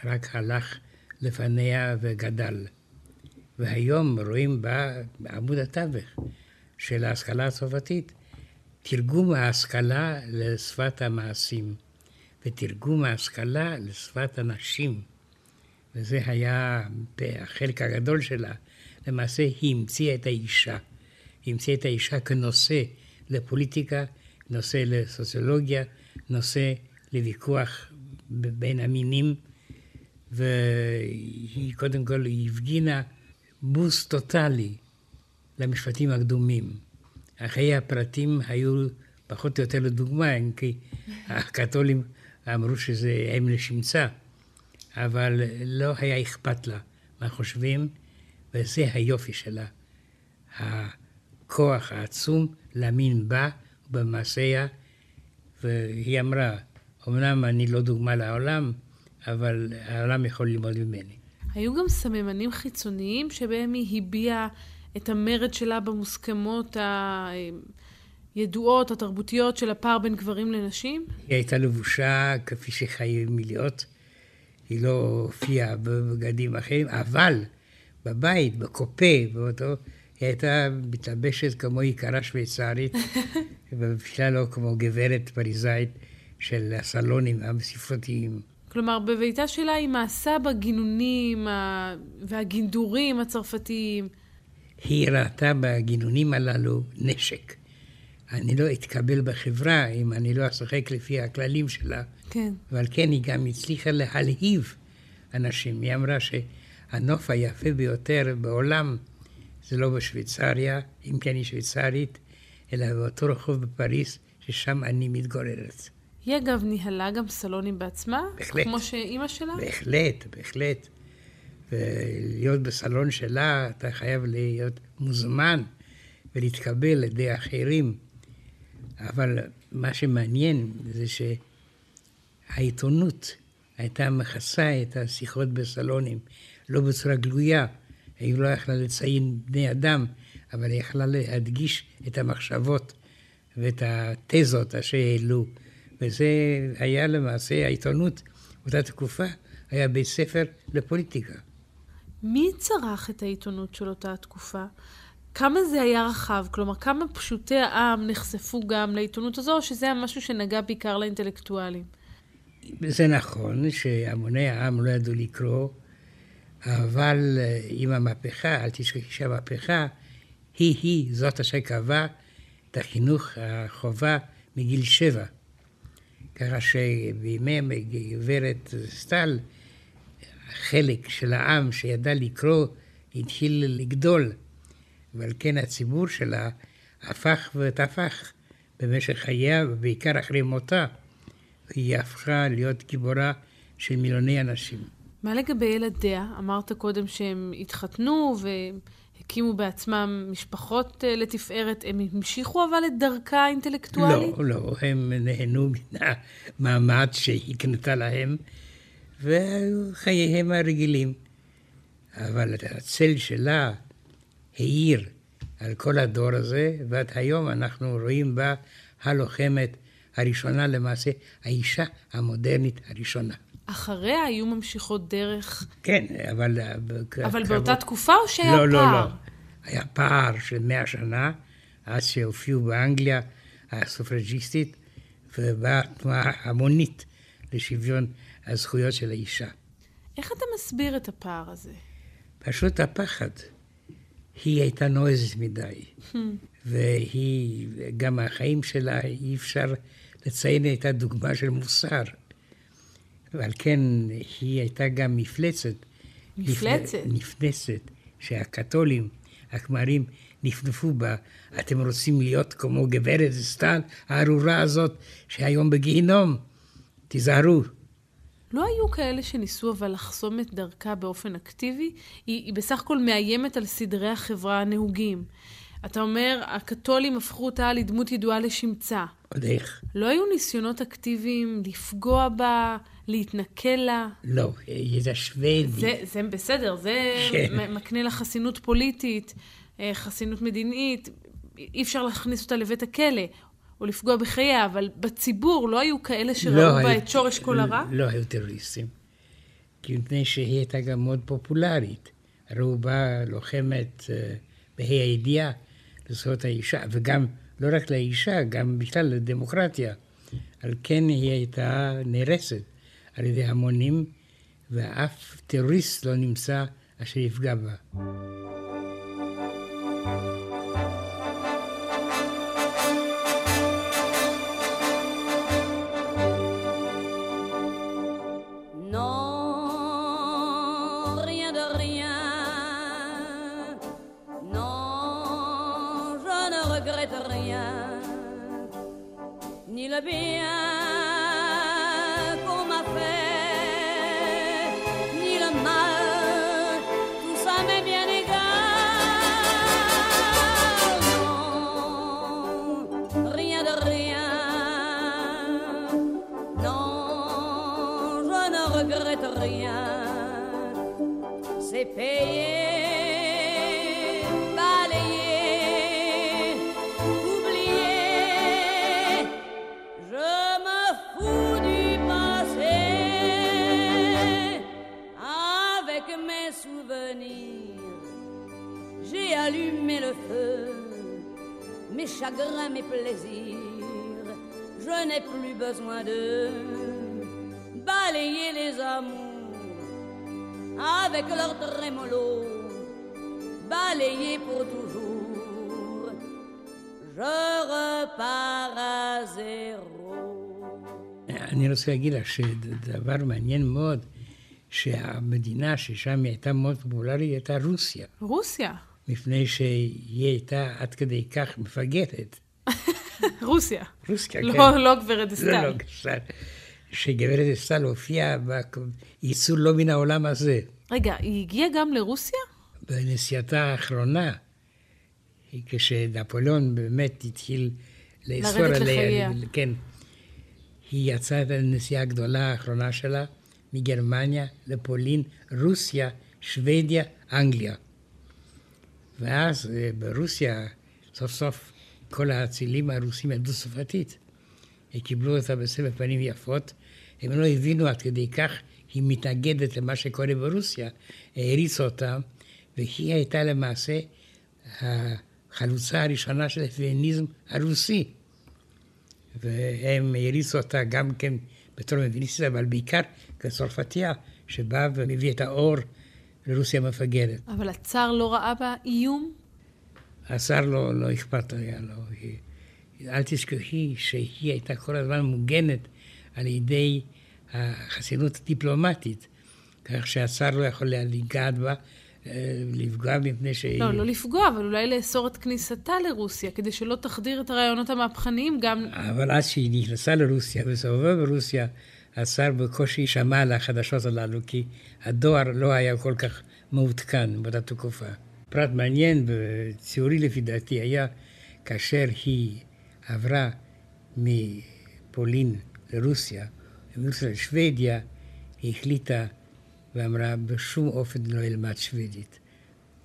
Speaker 3: רק הלך לפניה וגדל. והיום רואים בה עמוד התווך של ההשכלה הצרפתית, תרגום ההשכלה לשפת המעשים. ותרגום ההשכלה לשפת הנשים. וזה היה החלק הגדול שלה. למעשה היא המציאה את האישה. היא המציאה את האישה כנושא לפוליטיקה, נושא לסוציולוגיה, נושא לוויכוח בין המינים, והיא קודם כל הפגינה בוס טוטאלי למשפטים הקדומים. החיי הפרטים היו פחות או יותר לדוגמה, כי הקתולים אמרו שזה אם לשמצה, אבל לא היה אכפת לה מה חושבים, וזה היופי שלה. הכוח העצום להאמין בה ובמעשיה, והיא אמרה, אמנם אני לא דוגמה לעולם, אבל העולם יכול ללמוד ממני.
Speaker 2: היו גם סממנים חיצוניים שבהם היא הביעה את המרד שלה במוסכמות ה... הידועות, התרבותיות של הפער בין גברים לנשים?
Speaker 3: היא הייתה לבושה כפי שחייבים להיות. היא לא הופיעה בבגדים אחרים, אבל בבית, בקופה, באותו, היא הייתה מתלבשת כמו יקרה שוויצרית, ובכלל לא כמו גברת פריזאית של הסלונים המספרתיים.
Speaker 2: כלומר, בביתה שלה היא מעשה בגינונים והגינדורים הצרפתיים.
Speaker 3: היא ראתה בגינונים הללו נשק. אני לא אתקבל בחברה אם אני לא אשחק לפי הכללים שלה.
Speaker 2: כן.
Speaker 3: אבל כן, היא גם הצליחה להלהיב אנשים. היא אמרה שהנוף היפה ביותר בעולם זה לא בשוויצריה, אם כן היא שוויצרית, אלא באותו רחוב בפריס, ששם אני מתגוררת.
Speaker 2: היא אגב ניהלה גם סלונים בעצמה?
Speaker 3: בהחלט.
Speaker 2: כמו שאימא שלה?
Speaker 3: בהחלט, בהחלט. ולהיות בסלון שלה, אתה חייב להיות מוזמן ולהתקבל על ידי אחרים. אבל מה שמעניין זה שהעיתונות הייתה מכסה את השיחות בסלונים, לא בצורה גלויה. היא לא יכלה לציין בני אדם, אבל היא יכלה להדגיש את המחשבות ואת התזות אשר העלו. וזה היה למעשה, העיתונות באותה תקופה היה בית ספר לפוליטיקה.
Speaker 2: מי צרך את העיתונות של אותה תקופה? כמה זה היה רחב? כלומר, כמה פשוטי העם נחשפו גם לעיתונות הזו, או שזה היה משהו שנגע בעיקר לאינטלקטואלים?
Speaker 3: זה נכון שהמוני העם לא ידעו לקרוא, אבל אה, עם המהפכה, אל תשכחי שהמהפכה היא-היא זאת אשר קבעה את החינוך החובה מגיל שבע. ככה שבימי גברת סטל, חלק של העם שידע לקרוא התחיל לגדול, ועל כן הציבור שלה הפך ותפח במשך חייה, ובעיקר אחרי מותה. היא הפכה להיות גיבורה של מיליוני אנשים.
Speaker 2: מה לגבי ילדיה? אמרת קודם שהם התחתנו והקימו בעצמם משפחות אה, לתפארת. הם המשיכו אבל את דרכה האינטלקטואלית?
Speaker 3: לא, לא, הם נהנו מן המעמד שהקנתה להם, וחייהם הרגילים. אבל הצל שלה האיר על כל הדור הזה, ועד היום אנחנו רואים בה הלוחמת הראשונה למעשה, האישה המודרנית הראשונה.
Speaker 2: אחריה היו ממשיכות דרך...
Speaker 3: כן, אבל...
Speaker 2: אבל באותה תקופה או שהיה
Speaker 3: לא,
Speaker 2: פער?
Speaker 3: לא, לא. היה פער של מאה שנה, עד שהופיעו באנגליה הסופרג'יסטית, ובאה תנועה המונית לשוויון הזכויות של האישה.
Speaker 2: איך אתה מסביר את הפער הזה?
Speaker 3: פשוט הפחד. היא הייתה נועזת מדי, והיא, גם החיים שלה, אי אפשר לציין הייתה דוגמה של מוסר. ועל כן היא הייתה גם מפלצת.
Speaker 2: מפלצת?
Speaker 3: נפלצת, שהקתולים, הכמרים, נפנפו בה. אתם רוצים להיות כמו גברת סטל הארורה הזאת, שהיום בגיהינום? תיזהרו.
Speaker 2: לא היו כאלה שניסו אבל לחסום את דרכה באופן אקטיבי? היא, היא בסך הכל מאיימת על סדרי החברה הנהוגים. אתה אומר, הקתולים הפכו אותה לדמות ידועה לשמצה.
Speaker 3: עוד איך?
Speaker 2: לא היו ניסיונות אקטיביים לפגוע בה, להתנכל לה?
Speaker 3: לא, הייתה שוודית.
Speaker 2: זה, זה בסדר, זה
Speaker 3: כן.
Speaker 2: מקנה לה חסינות פוליטית, אה, חסינות מדינית, אי אפשר להכניס אותה לבית הכלא. או לפגוע בחייה, אבל בציבור לא היו כאלה שראו
Speaker 3: לא
Speaker 2: בה
Speaker 3: היו-
Speaker 2: את שורש כל הרע?
Speaker 3: לא היו טרוריסטים. כי מפני שהיא הייתה גם מאוד פופולרית. ראו בה לוחמת אה, בה"א הידיעה לזכויות האישה, וגם, לא רק לאישה, גם בכלל לדמוקרטיה. על כן היא הייתה נהרסת על ידי המונים, ואף טרוריסט לא נמצא אשר יפגע בה.
Speaker 5: Non, rien de rien. Non, je ne regrette rien. Ni le bien Je ne regrette rien. C'est payé, balayé, oublié. Je me fous du passé avec mes souvenirs. J'ai allumé le feu, mes chagrins, mes plaisirs. Je n'ai plus besoin de balayer les amours avec leur trémolo, balayer pour toujours. Je repars à zéro.
Speaker 3: אני רוצה להגיד לך שדבר מעניין מאוד, שהמדינה ששם היא הייתה מאוד פופולרית הייתה רוסיה.
Speaker 2: רוסיה.
Speaker 3: מפני שהיא הייתה עד כדי כך מפגרת.
Speaker 2: רוסיה.
Speaker 3: רוסיה,
Speaker 2: לא,
Speaker 3: כן.
Speaker 2: לא גברת אסטל.
Speaker 3: לא, לא, גסל. שגברת אסטל הופיעה בייצור לא מן העולם הזה.
Speaker 2: רגע, היא הגיעה גם לרוסיה?
Speaker 3: בנסיעתה האחרונה, כשנפוליאון באמת התחיל לאסור
Speaker 2: לרדת
Speaker 3: עליה,
Speaker 2: לחייה.
Speaker 3: כן, היא יצאה את הנסיעה הגדולה האחרונה שלה מגרמניה לפולין, רוסיה, שוודיה, אנגליה. ואז אה, ברוסיה, סוף סוף כל האצילים הרוסים ידעו צרפתית. הם קיבלו אותה בסבר פנים יפות, הם לא הבינו עד כדי כך היא מתנגדת למה שקורה ברוסיה, העריצו אותה, והיא הייתה למעשה החלוצה הראשונה של הפמיניזם הרוסי. והם העריצו אותה גם כן בתור מביניסטית, אבל בעיקר כצרפתייה, שבאה ומביא את האור לרוסיה המפגרת.
Speaker 2: אבל הצאר לא ראה בה איום?
Speaker 3: השר לא, לא אכפת היה לו. היא, אל תשכחי שהיא הייתה כל הזמן מוגנת על ידי החסינות הדיפלומטית, כך שהשר לא יכול לגעת בה, אה, לפגוע מפני שהיא...
Speaker 2: לא, לא לפגוע, אבל אולי לאסור את כניסתה לרוסיה, כדי שלא תחדיר את הרעיונות המהפכניים גם...
Speaker 3: אבל אז שהיא נכנסה לרוסיה וסובבה ברוסיה, השר בקושי שמע על החדשות הללו, כי הדואר לא היה כל כך מעודכן באותה תקופה. פרט מעניין וציורי לפי דעתי היה כאשר היא עברה מפולין לרוסיה, ומרוסיה לשוודיה, היא החליטה ואמרה, בשום אופן לא אלמד שוודית.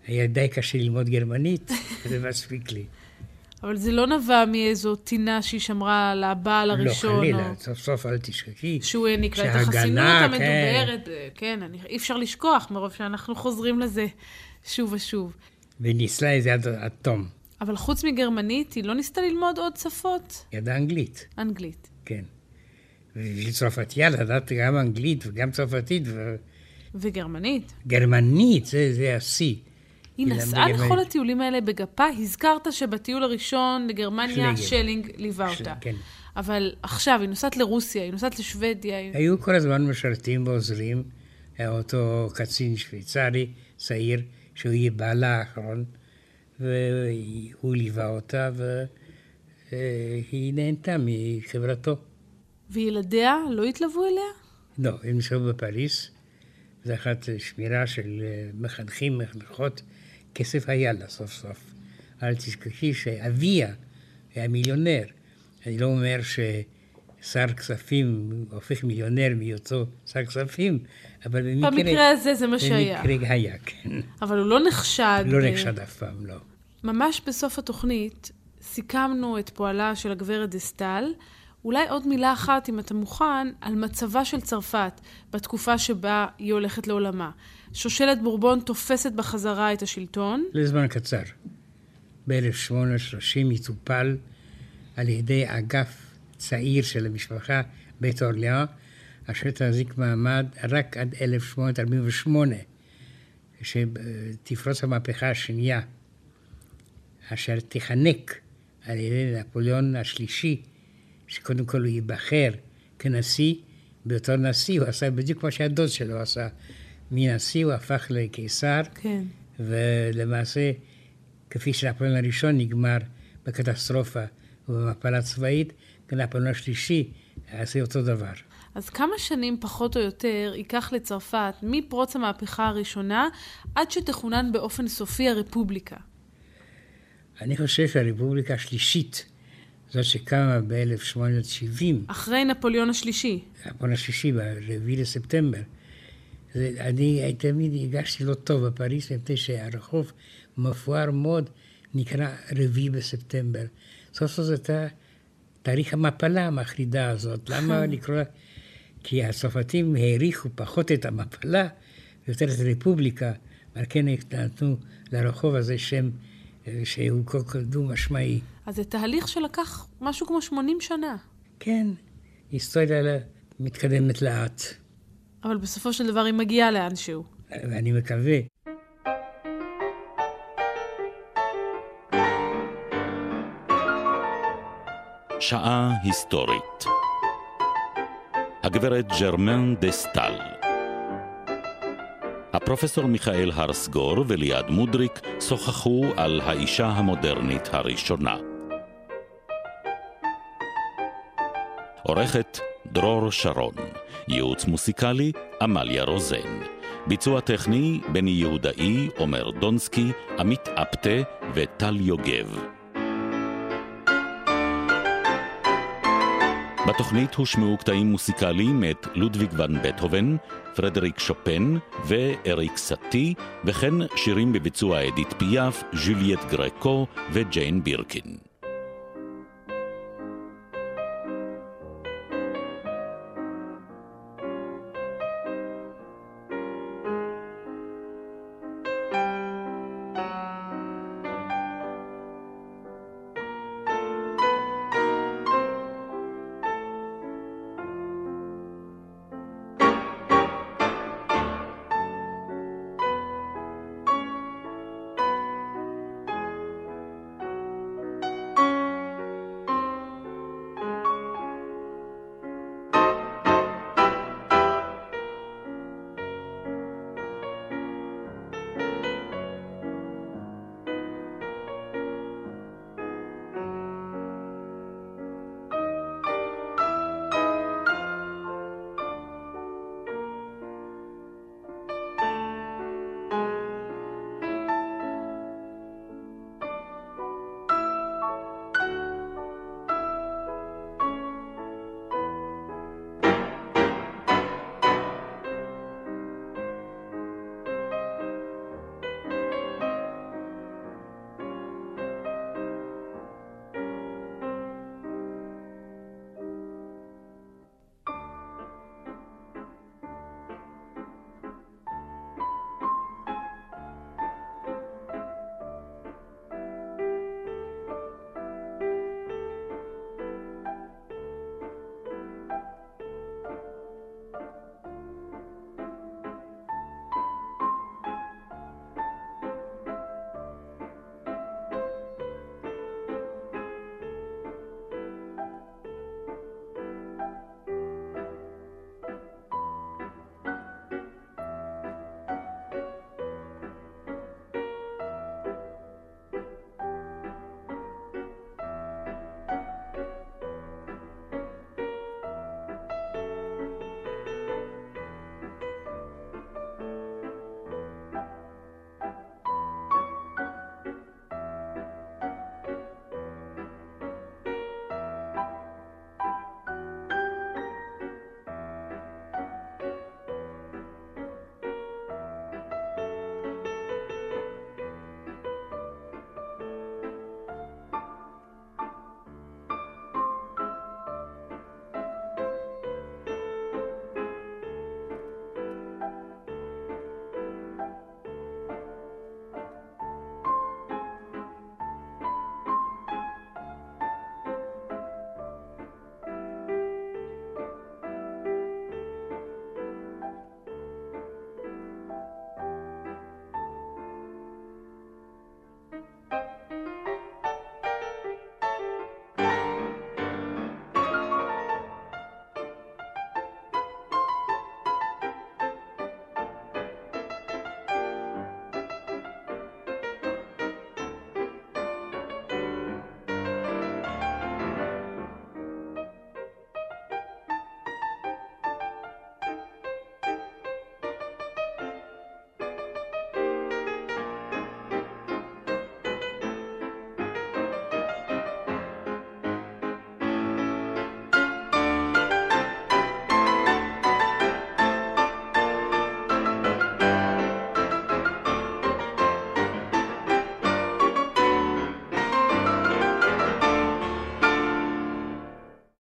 Speaker 3: היה די קשה ללמוד גרמנית, וזה מספיק לי.
Speaker 2: אבל זה לא נבע מאיזו טינה שהיא שמרה על הבעל הראשון.
Speaker 3: לא, חלילה,
Speaker 2: או...
Speaker 3: סוף סוף אל תשכחי.
Speaker 2: שהוא העניק לה את החסינות
Speaker 3: כן.
Speaker 2: המדוברת. כן, אני, אי אפשר לשכוח, מרוב שאנחנו חוזרים לזה שוב ושוב.
Speaker 3: וניסלה את זה עד, עד תום.
Speaker 2: אבל חוץ מגרמנית, היא לא ניסתה ללמוד עוד שפות?
Speaker 3: ידעה אנגלית,
Speaker 2: אנגלית.
Speaker 3: כן. ובשביל צרפתייה לדעת גם אנגלית וגם צרפתית
Speaker 2: וגרמנית.
Speaker 3: וגרמנית, זה, זה השיא.
Speaker 2: היא נסעה לכל
Speaker 3: גרמנית.
Speaker 2: הטיולים האלה בגפה. הזכרת שבטיול הראשון לגרמניה,
Speaker 3: שלגר.
Speaker 2: שלינג ליווה
Speaker 3: של-
Speaker 2: אותה.
Speaker 3: כן.
Speaker 2: אבל עכשיו, היא נוסעת לרוסיה, היא נוסעת לשוודיה. היא-
Speaker 3: היו כל הזמן משרתים ועוזרים. היה אותו קצין שוויצרי, צעיר, שהוא יהיה בעלה האחרון, והוא ליווה אותה, והיא נהנתה מחברתו.
Speaker 2: וילדיה לא התלוו אליה?
Speaker 3: לא, הם נשארו בפריז, זה אחת שמירה של אה, מחנכים, מחנכות, כסף היה לה סוף סוף. אל תשכחי שאביה היה מיליונר. אני לא אומר ששר כספים הופך מיליונר מהיותו שר כספים, אבל במקרה...
Speaker 2: במקרה הזה זה מה שהיה.
Speaker 3: במקרה היה, כן.
Speaker 2: אבל הוא לא נחשד.
Speaker 3: לא
Speaker 2: ב-
Speaker 3: נחשד אף פעם, לא.
Speaker 2: ממש בסוף התוכנית סיכמנו את פועלה של הגברת דסטל. אולי עוד מילה אחת, אם אתה מוכן, על מצבה של צרפת בתקופה שבה היא הולכת לעולמה. שושלת בורבון תופסת בחזרה את השלטון,
Speaker 3: לזמן קצר. ב-1830 היא טופל על ידי אגף צעיר של המשפחה, בית אורליאן, אשר תחזיק מעמד רק עד 1848, שתפרוץ המהפכה השנייה, אשר תיחנק על ידי נפוליאון השלישי, שקודם כל הוא ייבחר כנשיא, באותו נשיא הוא עשה בדיוק מה שהדוד שלו עשה. מנשיא הוא הפך לקיסר,
Speaker 2: כן.
Speaker 3: ולמעשה, כפי שנפוליאון הראשון נגמר בקטסטרופה ובמפלה צבאית, נפוליאון השלישי יעשה אותו דבר.
Speaker 2: אז כמה שנים פחות או יותר ייקח לצרפת מפרוץ המהפכה הראשונה עד שתכונן באופן סופי הרפובליקה?
Speaker 3: אני חושב שהרפובליקה השלישית, זאת שקמה ב-1870,
Speaker 2: אחרי נפוליאון השלישי.
Speaker 3: נפוליאון השלישי, ב-4 לספטמבר, זה, אני תמיד הרגשתי לא טוב בפריז, מפני שהרחוב מפואר מאוד, נקרא רביעי בספטמבר. סוף סוף זה הייתה תאריך המפלה המחרידה הזאת. למה לקרוא? כי הצרפתים העריכו פחות את המפלה ויותר את הרפובליקה, ועל כן נתנו לרחוב הזה שם שהוא כל כך דו-משמעי.
Speaker 2: אז זה תהליך שלקח משהו כמו 80 שנה.
Speaker 3: כן, היסטוריה מתקדמת לאט,
Speaker 2: אבל בסופו של דבר היא מגיעה לאנשהו.
Speaker 3: ואני מקווה
Speaker 1: שעה היסטורית. הגברת ג'רמן דה סטל. הפרופסור מיכאל הרסגור וליעד מודריק שוחחו על האישה המודרנית הראשונה. עורכת דרור שרון, ייעוץ מוסיקלי עמליה רוזן, ביצוע טכני בני יהודאי, עומר דונסקי, עמית אפטה וטל יוגב. בתוכנית הושמעו קטעים מוסיקליים מאת לודוויג ון בטהובן, פרדריק שופן ואריק סאטי, וכן שירים בביצוע אדית פיאף, ז'וליאט גרקו וג'יין בירקין.